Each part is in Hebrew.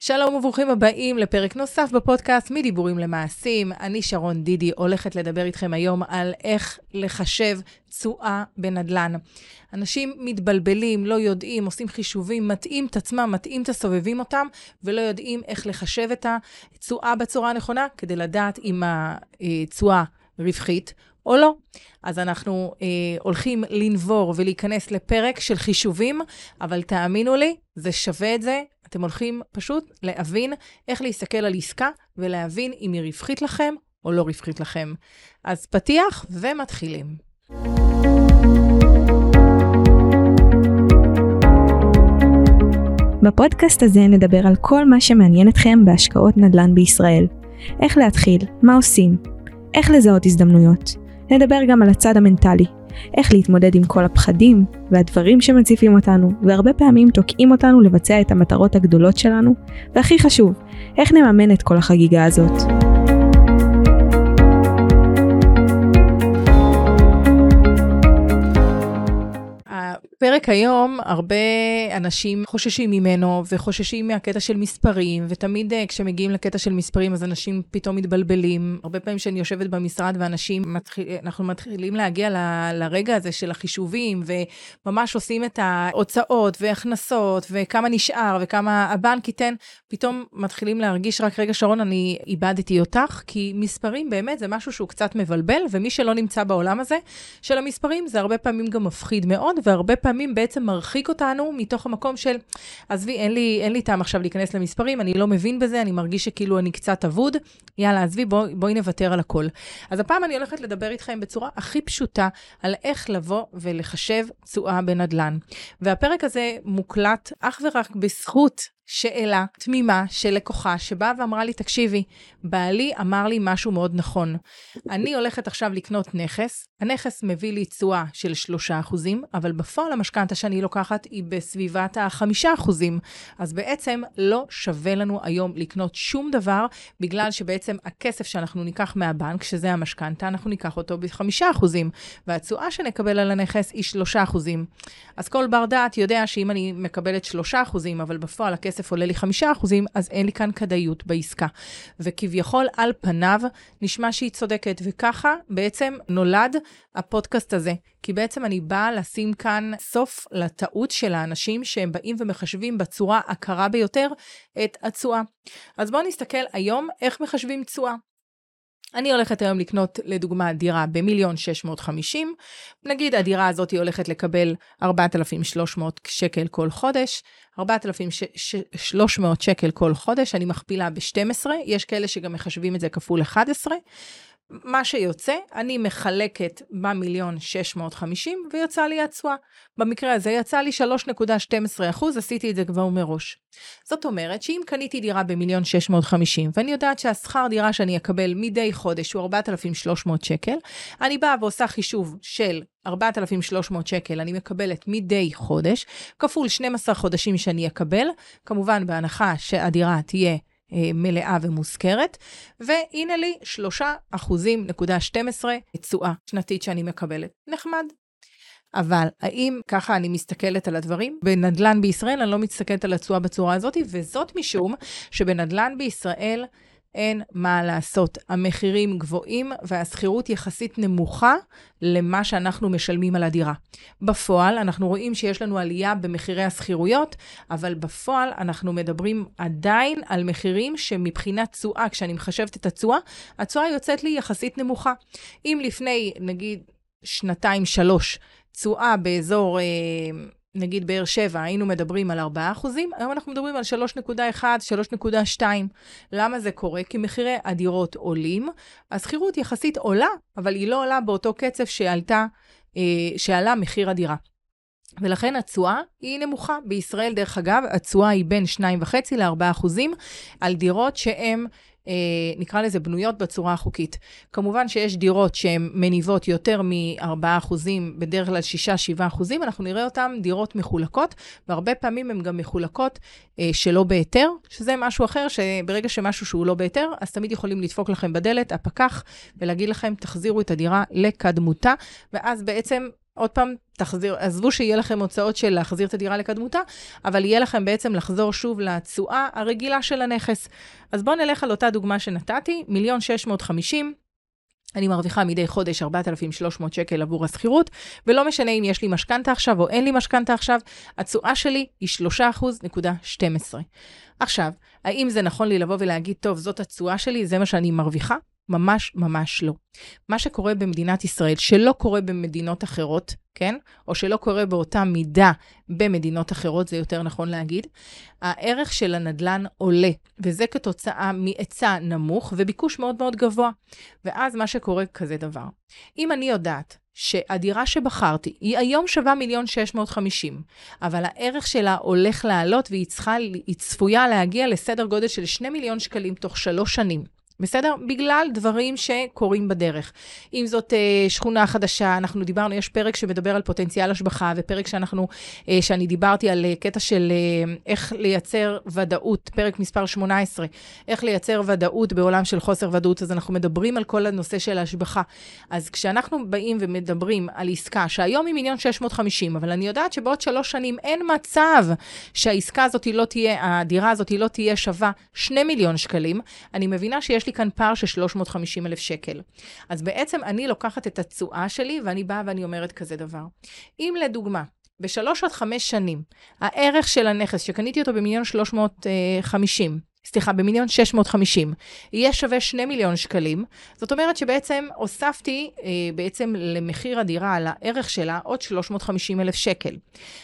שלום וברוכים הבאים לפרק נוסף בפודקאסט מדיבורים למעשים. אני שרון דידי, הולכת לדבר איתכם היום על איך לחשב תשואה בנדל"ן. אנשים מתבלבלים, לא יודעים, עושים חישובים, מטעים את עצמם, מטעים את הסובבים אותם, ולא יודעים איך לחשב את התשואה בצורה הנכונה, כדי לדעת אם התשואה רווחית או לא. אז אנחנו אה, הולכים לנבור ולהיכנס לפרק של חישובים, אבל תאמינו לי, זה שווה את זה. אתם הולכים פשוט להבין איך להסתכל על עסקה ולהבין אם היא רווחית לכם או לא רווחית לכם. אז פתיח ומתחילים. בפודקאסט הזה נדבר על כל מה שמעניין אתכם בהשקעות נדל"ן בישראל. איך להתחיל, מה עושים, איך לזהות הזדמנויות. נדבר גם על הצד המנטלי, איך להתמודד עם כל הפחדים והדברים שמציפים אותנו, והרבה פעמים תוקעים אותנו לבצע את המטרות הגדולות שלנו, והכי חשוב, איך נממן את כל החגיגה הזאת. פרק היום, הרבה אנשים חוששים ממנו וחוששים מהקטע של מספרים, ותמיד uh, כשמגיעים לקטע של מספרים אז אנשים פתאום מתבלבלים. הרבה פעמים כשאני יושבת במשרד ואנשים, מתחיל, אנחנו מתחילים להגיע ל, לרגע הזה של החישובים, וממש עושים את ההוצאות והכנסות, וכמה נשאר וכמה הבנק ייתן, פתאום מתחילים להרגיש, רק רגע שרון, אני איבדתי אותך, כי מספרים באמת זה משהו שהוא קצת מבלבל, ומי שלא נמצא בעולם הזה של המספרים, זה הרבה פעמים גם מפחיד מאוד, והרבה פעמים בעצם מרחיק אותנו מתוך המקום של, עזבי, אין לי, אין לי טעם עכשיו להיכנס למספרים, אני לא מבין בזה, אני מרגיש שכאילו אני קצת אבוד, יאללה, עזבי, בוא, בואי נוותר על הכל. אז הפעם אני הולכת לדבר איתכם בצורה הכי פשוטה על איך לבוא ולחשב תשואה בנדל"ן. והפרק הזה מוקלט אך ורק בזכות שאלה תמימה של לקוחה שבאה ואמרה לי, תקשיבי, בעלי אמר לי משהו מאוד נכון. אני הולכת עכשיו לקנות נכס, הנכס מביא לי תשואה של 3%, אבל בפועל המשכנתה שאני לוקחת היא בסביבת ה-5%. אז בעצם לא שווה לנו היום לקנות שום דבר, בגלל שבעצם הכסף שאנחנו ניקח מהבנק, שזה המשכנתה, אנחנו ניקח אותו ב-5%, והתשואה שנקבל על הנכס היא 3%. אז כל בר דעת יודע שאם אני מקבלת 3%, אבל בפועל הכסף הכסף עולה לי חמישה אחוזים, אז אין לי כאן כדאיות בעסקה. וכביכול, על פניו, נשמע שהיא צודקת, וככה בעצם נולד הפודקאסט הזה. כי בעצם אני באה לשים כאן סוף לטעות של האנשים שהם באים ומחשבים בצורה הקרה ביותר את התשואה. אז בואו נסתכל היום איך מחשבים תשואה. אני הולכת היום לקנות, לדוגמה, דירה במיליון 650, נגיד הדירה הזאת הולכת לקבל 4,300 שקל כל חודש, 4,300 שקל כל חודש, אני מכפילה ב-12, יש כאלה שגם מחשבים את זה כפול 11, מה שיוצא, אני מחלקת במיליון 650 ויצא לי התשואה. במקרה הזה יצא לי 3.12 אחוז, עשיתי את זה כבר מראש. זאת אומרת שאם קניתי דירה במיליון 650 ואני יודעת שהשכר דירה שאני אקבל מדי חודש הוא 4,300 שקל, אני באה ועושה חישוב של 4,300 שקל אני מקבלת מדי חודש, כפול 12 חודשים שאני אקבל, כמובן בהנחה שהדירה תהיה מלאה ומושכרת, והנה לי 3.12 תשואה שנתית שאני מקבלת. נחמד. אבל האם ככה אני מסתכלת על הדברים? בנדל"ן בישראל אני לא מסתכלת על התשואה בצורה הזאת, וזאת משום שבנדל"ן בישראל אין מה לעשות. המחירים גבוהים והשכירות יחסית נמוכה למה שאנחנו משלמים על הדירה. בפועל, אנחנו רואים שיש לנו עלייה במחירי השכירויות, אבל בפועל אנחנו מדברים עדיין על מחירים שמבחינת תשואה, כשאני מחשבת את התשואה, התשואה יוצאת לי יחסית נמוכה. אם לפני, נגיד, שנתיים-שלוש, תשואה באזור... אה, נגיד באר שבע, היינו מדברים על 4 אחוזים, היום אנחנו מדברים על 3.1, 3.2. למה זה קורה? כי מחירי הדירות עולים, השכירות יחסית עולה, אבל היא לא עולה באותו קצב שעלתה, אה, שעלה מחיר הדירה. ולכן התשואה היא נמוכה. בישראל, דרך אגב, התשואה היא בין 2.5 ל-4 אחוזים על דירות שהן נקרא לזה בנויות בצורה החוקית. כמובן שיש דירות שהן מניבות יותר מ-4%, בדרך כלל 6-7%, אנחנו נראה אותן דירות מחולקות, והרבה פעמים הן גם מחולקות אה, שלא בהיתר, שזה משהו אחר, שברגע שמשהו שהוא לא בהיתר, אז תמיד יכולים לדפוק לכם בדלת, הפקח, ולהגיד לכם, תחזירו את הדירה לקדמותה, ואז בעצם עוד פעם, תחזיר, עזבו שיהיה לכם הוצאות של להחזיר את הדירה לקדמותה, אבל יהיה לכם בעצם לחזור שוב לתשואה הרגילה של הנכס. אז בואו נלך על אותה דוגמה שנתתי, מיליון 650, אני מרוויחה מדי חודש 4,300 שקל עבור השכירות, ולא משנה אם יש לי משכנתה עכשיו או אין לי משכנתה עכשיו, התשואה שלי היא 3.12%. עכשיו, האם זה נכון לי לבוא ולהגיד, טוב, זאת התשואה שלי, זה מה שאני מרוויחה? ממש ממש לא. מה שקורה במדינת ישראל, שלא קורה במדינות אחרות, כן? או שלא קורה באותה מידה במדינות אחרות, זה יותר נכון להגיד, הערך של הנדלן עולה, וזה כתוצאה מהיצע נמוך וביקוש מאוד מאוד גבוה. ואז מה שקורה כזה דבר. אם אני יודעת שהדירה שבחרתי היא היום שווה מיליון 650, אבל הערך שלה הולך לעלות והיא צריכה, צפויה להגיע לסדר גודל של 2 מיליון שקלים תוך שלוש שנים. בסדר? בגלל דברים שקורים בדרך. אם זאת אה, שכונה חדשה, אנחנו דיברנו, יש פרק שמדבר על פוטנציאל השבחה, ופרק שאנחנו, אה, שאני דיברתי על אה, קטע של אה, איך לייצר ודאות, פרק מספר 18, איך לייצר ודאות בעולם של חוסר ודאות, אז אנחנו מדברים על כל הנושא של ההשבחה. אז כשאנחנו באים ומדברים על עסקה, שהיום היא מיליון 650, אבל אני יודעת שבעוד שלוש שנים אין מצב שהעסקה הזאת לא תהיה, הדירה הזאת לא תהיה שווה 2 מיליון שקלים, אני מבינה שיש לי כאן פער של 350 אלף שקל. אז בעצם אני לוקחת את התשואה שלי ואני באה ואני אומרת כזה דבר. אם לדוגמה, בשלוש עד חמש שנים, הערך של הנכס, שקניתי אותו במיליון 350, סליחה, במיליון 650, יהיה שווה 2 מיליון שקלים. זאת אומרת שבעצם הוספתי אה, בעצם למחיר הדירה, לערך שלה, עוד 350 אלף שקל.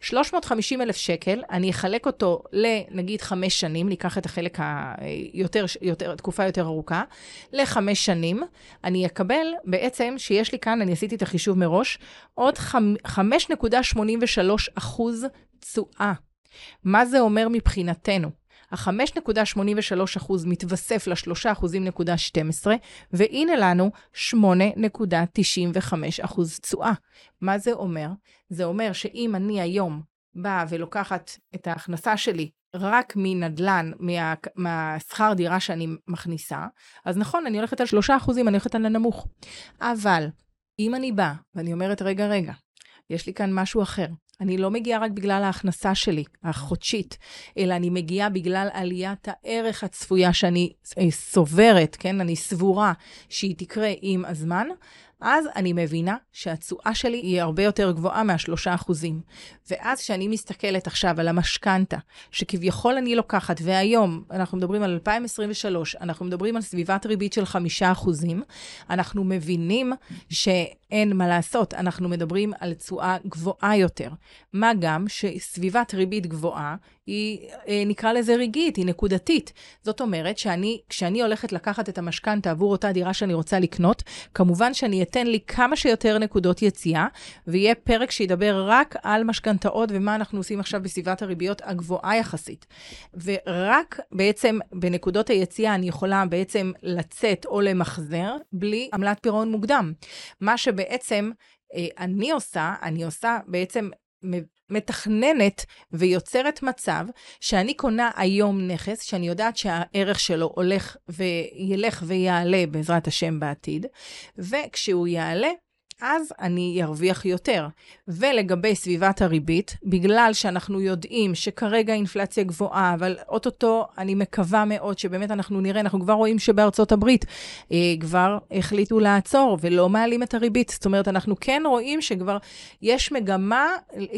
350 אלף שקל, אני אחלק אותו לנגיד 5 שנים, ניקח את החלק היותר, יותר, תקופה יותר ארוכה, לחמש שנים, אני אקבל בעצם, שיש לי כאן, אני עשיתי את החישוב מראש, עוד 5.83 אחוז תשואה. מה זה אומר מבחינתנו? ה-5.83% מתווסף ל-3.12%, והנה לנו 8.95% תשואה. מה זה אומר? זה אומר שאם אני היום באה ולוקחת את ההכנסה שלי רק מנדל"ן, מה, מהשכר דירה שאני מכניסה, אז נכון, אני הולכת על 3%, אני הולכת על הנמוך. אבל אם אני באה ואני אומרת, רגע, רגע, יש לי כאן משהו אחר. אני לא מגיעה רק בגלל ההכנסה שלי, החודשית, אלא אני מגיעה בגלל עליית הערך הצפויה שאני אה, סוברת, כן? אני סבורה שהיא תקרה עם הזמן, אז אני מבינה שהתשואה שלי היא הרבה יותר גבוהה מהשלושה אחוזים. ואז כשאני מסתכלת עכשיו על המשכנתה, שכביכול אני לוקחת, והיום, אנחנו מדברים על 2023, אנחנו מדברים על סביבת ריבית של חמישה אחוזים, אנחנו מבינים שאין מה לעשות, אנחנו מדברים על תשואה גבוהה יותר. מה גם שסביבת ריבית גבוהה היא, אה, נקרא לזה רגעית, היא נקודתית. זאת אומרת שאני, כשאני הולכת לקחת את המשכנתה עבור אותה דירה שאני רוצה לקנות, כמובן שאני אתן לי כמה שיותר נקודות יציאה, ויהיה פרק שידבר רק על משכנתאות ומה אנחנו עושים עכשיו בסביבת הריביות הגבוהה יחסית. ורק בעצם בנקודות היציאה אני יכולה בעצם לצאת או למחזר בלי עמלת פירעון מוקדם. מה שבעצם אה, אני עושה, אני עושה בעצם מתכננת ויוצרת מצב שאני קונה היום נכס, שאני יודעת שהערך שלו הולך וילך ויעלה בעזרת השם בעתיד, וכשהוא יעלה, אז אני ארוויח יותר. ולגבי סביבת הריבית, בגלל שאנחנו יודעים שכרגע האינפלציה גבוהה, אבל אוטוטו אני מקווה מאוד שבאמת אנחנו נראה, אנחנו כבר רואים שבארצות הברית אה, כבר החליטו לעצור ולא מעלים את הריבית. זאת אומרת, אנחנו כן רואים שכבר יש מגמה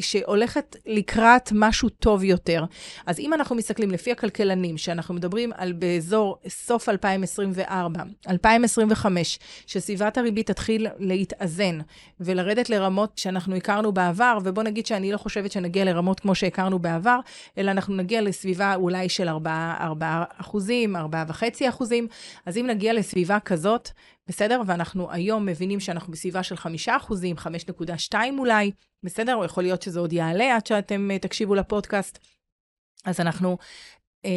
שהולכת לקראת משהו טוב יותר. אז אם אנחנו מסתכלים לפי הכלכלנים, שאנחנו מדברים על באזור סוף 2024, 2025, שסביבת הריבית תתחיל להתאזן, להתאזן ולרדת לרמות שאנחנו הכרנו בעבר, ובוא נגיד שאני לא חושבת שנגיע לרמות כמו שהכרנו בעבר, אלא אנחנו נגיע לסביבה אולי של 4, 4 אחוזים, 4.5 אחוזים. אז אם נגיע לסביבה כזאת, בסדר? ואנחנו היום מבינים שאנחנו בסביבה של 5 אחוזים, 5.2 אולי, בסדר? או יכול להיות שזה עוד יעלה עד שאתם uh, תקשיבו לפודקאסט. אז אנחנו, uh,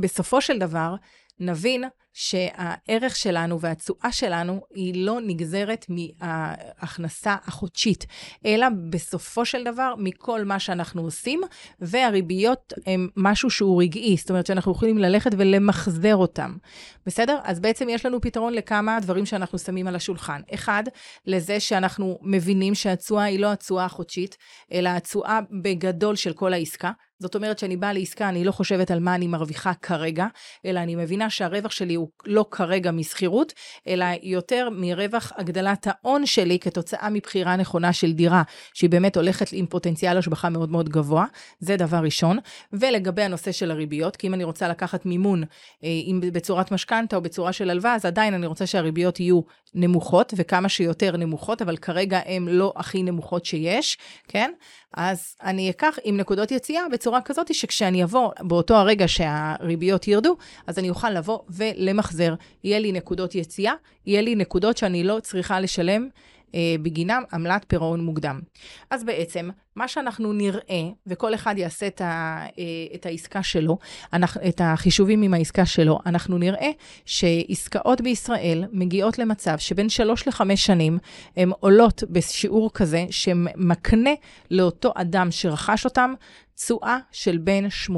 בסופו של דבר, נבין שהערך שלנו והתשואה שלנו היא לא נגזרת מההכנסה החודשית, אלא בסופו של דבר מכל מה שאנחנו עושים, והריביות הן משהו שהוא רגעי, זאת אומרת שאנחנו יכולים ללכת ולמחזר אותם. בסדר? אז בעצם יש לנו פתרון לכמה דברים שאנחנו שמים על השולחן. אחד, לזה שאנחנו מבינים שהתשואה היא לא התשואה החודשית, אלא התשואה בגדול של כל העסקה. זאת אומרת שאני באה לעסקה, אני לא חושבת על מה אני מרוויחה כרגע, אלא אני מבינה שהרווח שלי הוא לא כרגע משכירות, אלא יותר מרווח הגדלת ההון שלי כתוצאה מבחירה נכונה של דירה, שהיא באמת הולכת עם פוטנציאל השבחה מאוד מאוד גבוה, זה דבר ראשון. ולגבי הנושא של הריביות, כי אם אני רוצה לקחת מימון, אה, אם בצורת משכנתה או בצורה של הלוואה, אז עדיין אני רוצה שהריביות יהיו נמוכות, וכמה שיותר נמוכות, אבל כרגע הן לא הכי נמוכות שיש, כן? אז אני אקח עם נקודות יציאה בצורה כזאת שכשאני אבוא באותו הרגע שהריביות ירדו, אז אני אוכל לבוא ולמחזר. יהיה לי נקודות יציאה, יהיה לי נקודות שאני לא צריכה לשלם אה, בגינם עמלת פירעון מוקדם. אז בעצם, מה שאנחנו נראה, וכל אחד יעשה את, ה, אה, את העסקה שלו, את החישובים עם העסקה שלו, אנחנו נראה שעסקאות בישראל מגיעות למצב שבין 3 ל-5 שנים הן עולות בשיעור כזה שמקנה לאותו אדם שרכש אותם תשואה של בין 8%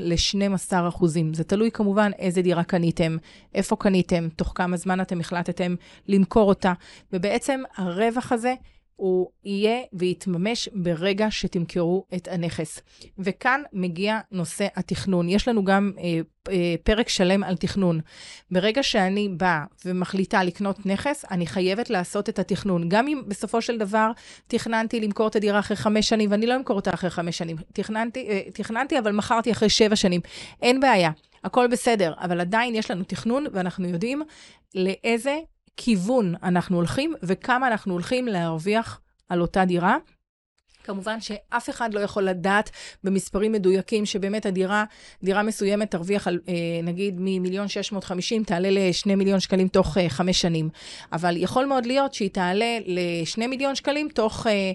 ל-12%. זה תלוי כמובן איזה דירה קניתם, איפה קניתם, תוך כמה זמן אתם החלטתם למכור אותה, ובעצם הרווח הזה הוא יהיה ויתממש ברגע שתמכרו את הנכס. וכאן מגיע נושא התכנון. יש לנו גם אה, אה, פרק שלם על תכנון. ברגע שאני באה ומחליטה לקנות נכס, אני חייבת לעשות את התכנון. גם אם בסופו של דבר תכננתי למכור את הדירה אחרי חמש שנים, ואני לא אמכור אותה אחרי חמש שנים. תכננתי, אה, תכננתי אבל מכרתי אחרי שבע שנים. אין בעיה. הכל בסדר, אבל עדיין יש לנו תכנון, ואנחנו יודעים לאיזה כיוון אנחנו הולכים וכמה אנחנו הולכים להרוויח על אותה דירה. כמובן שאף אחד לא יכול לדעת במספרים מדויקים שבאמת הדירה, דירה מסוימת תרוויח על, אה, נגיד ממיליון 650, תעלה לשני מיליון שקלים תוך אה, חמש שנים. אבל יכול מאוד להיות שהיא תעלה לשני מיליון שקלים תוך אה,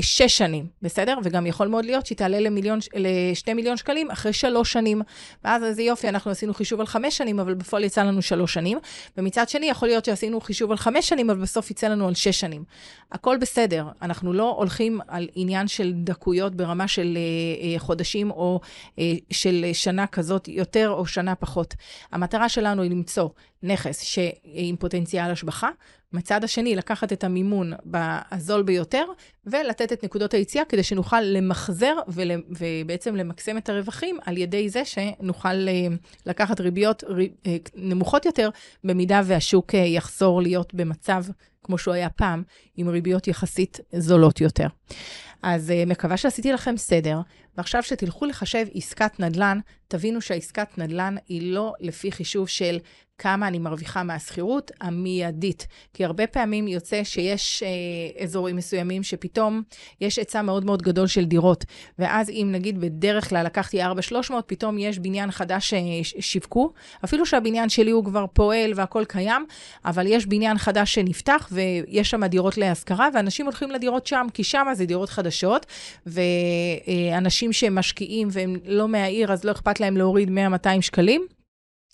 שש שנים, בסדר? וגם יכול מאוד להיות שהיא תעלה למיליון, לשני מיליון שקלים אחרי שלוש שנים. ואז איזה יופי, אנחנו עשינו חישוב על חמש שנים, אבל בפועל יצא לנו שלוש שנים. ומצד שני, יכול להיות שעשינו חישוב על חמש שנים, אבל בסוף יצא לנו על שש שנים. הכל בסדר, אנחנו לא הולכים על עניין של דקויות ברמה של אה, אה, חודשים או אה, של שנה כזאת יותר או שנה פחות. המטרה שלנו היא למצוא נכס שעם פוטנציאל השבחה, מצד השני, לקחת את המימון הזול ביותר, ולתת את נקודות היציאה כדי שנוכל למחזר ול, ובעצם למקסם את הרווחים על ידי זה שנוכל אה, לקחת ריביות אה, נמוכות יותר, במידה והשוק אה, יחזור להיות במצב כמו שהוא היה פעם, עם ריביות יחסית זולות יותר. אז מקווה שעשיתי לכם סדר, ועכשיו שתלכו לחשב עסקת נדל"ן, תבינו שהעסקת נדל"ן היא לא לפי חישוב של כמה אני מרוויחה מהשכירות המיידית. כי הרבה פעמים יוצא שיש אה, אזורים מסוימים שפתאום יש היצע מאוד מאוד גדול של דירות, ואז אם נגיד בדרך כלל לקחתי 4,300, פתאום יש בניין חדש ששיווקו, אפילו שהבניין שלי הוא כבר פועל והכל קיים, אבל יש בניין חדש שנפתח ויש שם דירות להשכרה, ואנשים הולכים לדירות שם, כי שם זה דירות חדשות, ואנשים שמשקיעים והם לא מהעיר, אז לא אכפת להם להוריד 100-200 שקלים.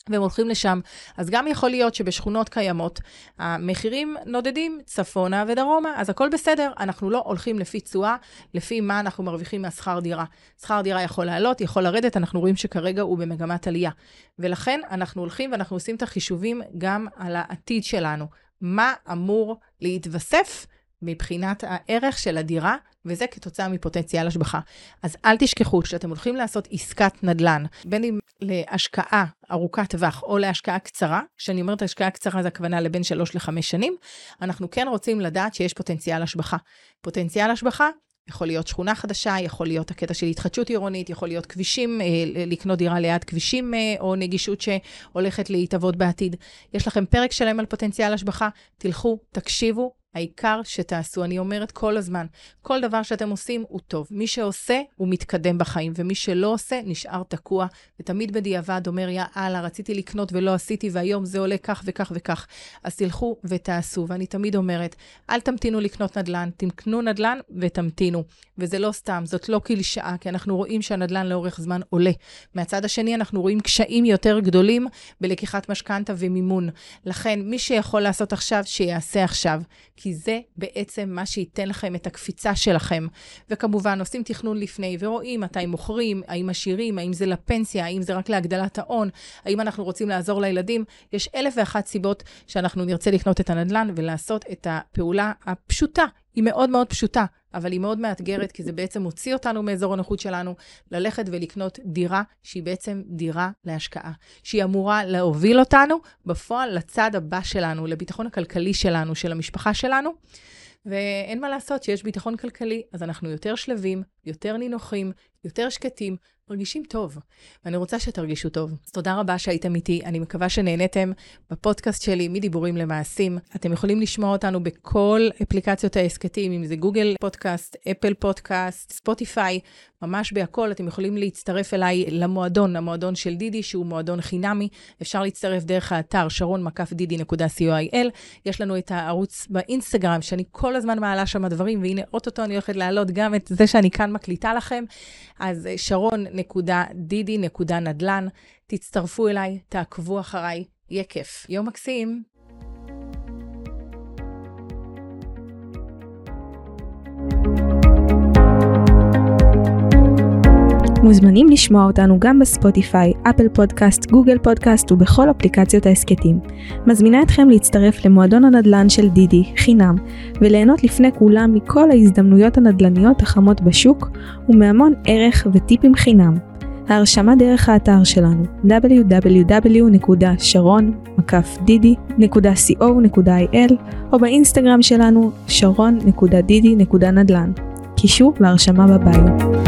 והם הולכים לשם. אז גם יכול להיות שבשכונות קיימות, המחירים נודדים צפונה ודרומה, אז הכל בסדר, אנחנו לא הולכים לפי תשואה, לפי מה אנחנו מרוויחים מהשכר דירה. שכר דירה יכול לעלות, יכול לרדת, אנחנו רואים שכרגע הוא במגמת עלייה. ולכן אנחנו הולכים ואנחנו עושים את החישובים גם על העתיד שלנו. מה אמור להתווסף מבחינת הערך של הדירה, וזה כתוצאה מפוטנציאל השבחה. אז אל תשכחו שאתם הולכים לעשות עסקת נדל"ן, בין אם להשקעה ארוכת טווח או להשקעה קצרה, כשאני אומרת השקעה קצרה זה הכוונה לבין 3 ל-5 שנים, אנחנו כן רוצים לדעת שיש פוטנציאל השבחה. פוטנציאל השבחה יכול להיות שכונה חדשה, יכול להיות הקטע של התחדשות עירונית, יכול להיות כבישים, אה, לקנות דירה ליד כבישים אה, או נגישות שהולכת להתהוות בעתיד. יש לכם פרק שלם על פוטנציאל השבחה, תלכו, תקשיבו, העיקר שתעשו, אני אומרת כל הזמן, כל דבר שאתם עושים הוא טוב. מי שעושה, הוא מתקדם בחיים, ומי שלא עושה, נשאר תקוע, ותמיד בדיעבד אומר, יא אללה, רציתי לקנות ולא עשיתי, והיום זה עולה כך וכך וכך. אז תלכו ותעשו. ואני תמיד אומרת, אל תמתינו לקנות נדל"ן, תקנו נדל"ן ותמתינו. וזה לא סתם, זאת לא קלישאה, כי אנחנו רואים שהנדל"ן לאורך זמן עולה. מהצד השני, אנחנו רואים קשיים יותר גדולים בלקיחת משכנתה ומימון. לכן, מי שיכול לעשות עכשיו, שיעשה עכשיו. כי זה בעצם מה שייתן לכם את הקפיצה שלכם. וכמובן, עושים תכנון לפני ורואים מתי מוכרים, האם משאירים, האם זה לפנסיה, האם זה רק להגדלת ההון, האם אנחנו רוצים לעזור לילדים. יש אלף ואחת סיבות שאנחנו נרצה לקנות את הנדל"ן ולעשות את הפעולה הפשוטה. היא מאוד מאוד פשוטה, אבל היא מאוד מאתגרת, כי זה בעצם מוציא אותנו מאזור הנוחות שלנו, ללכת ולקנות דירה שהיא בעצם דירה להשקעה, שהיא אמורה להוביל אותנו בפועל לצד הבא שלנו, לביטחון הכלכלי שלנו, של המשפחה שלנו. ואין מה לעשות שיש ביטחון כלכלי, אז אנחנו יותר שלווים, יותר נינוחים, יותר שקטים, מרגישים טוב. ואני רוצה שתרגישו טוב. אז תודה רבה שהייתם איתי, אני מקווה שנהניתם בפודקאסט שלי מדיבורים למעשים. אתם יכולים לשמוע אותנו בכל אפליקציות ההסכתים, אם זה גוגל פודקאסט, אפל פודקאסט, ספוטיפיי, ממש בהכל. אתם יכולים להצטרף אליי למועדון, המועדון של דידי, שהוא מועדון חינמי. אפשר להצטרף דרך האתר שרון-דידי.co.il. יש לנו את הערוץ באינסטגרם, שאני כל הזמן מעלה שם דברים, והנה אוטוטו אני הולכת להעלות גם את זה שאני כאן מקליטה לכם. אז שרון.דידי.נדל"ן, תצטרפו אליי, תעקבו אחריי, יהיה כיף. יום מקסים. מוזמנים לשמוע אותנו גם בספוטיפיי, אפל פודקאסט, גוגל פודקאסט ובכל אפליקציות ההסכתים. מזמינה אתכם להצטרף למועדון הנדל"ן של דידי, חינם, וליהנות לפני כולם מכל ההזדמנויות הנדל"ניות החמות בשוק, ומהמון ערך וטיפים חינם. ההרשמה דרך האתר שלנו www.sharon-didi.co.il או באינסטגרם שלנו sharon.didi.נדל"ן. קישור להרשמה בביו.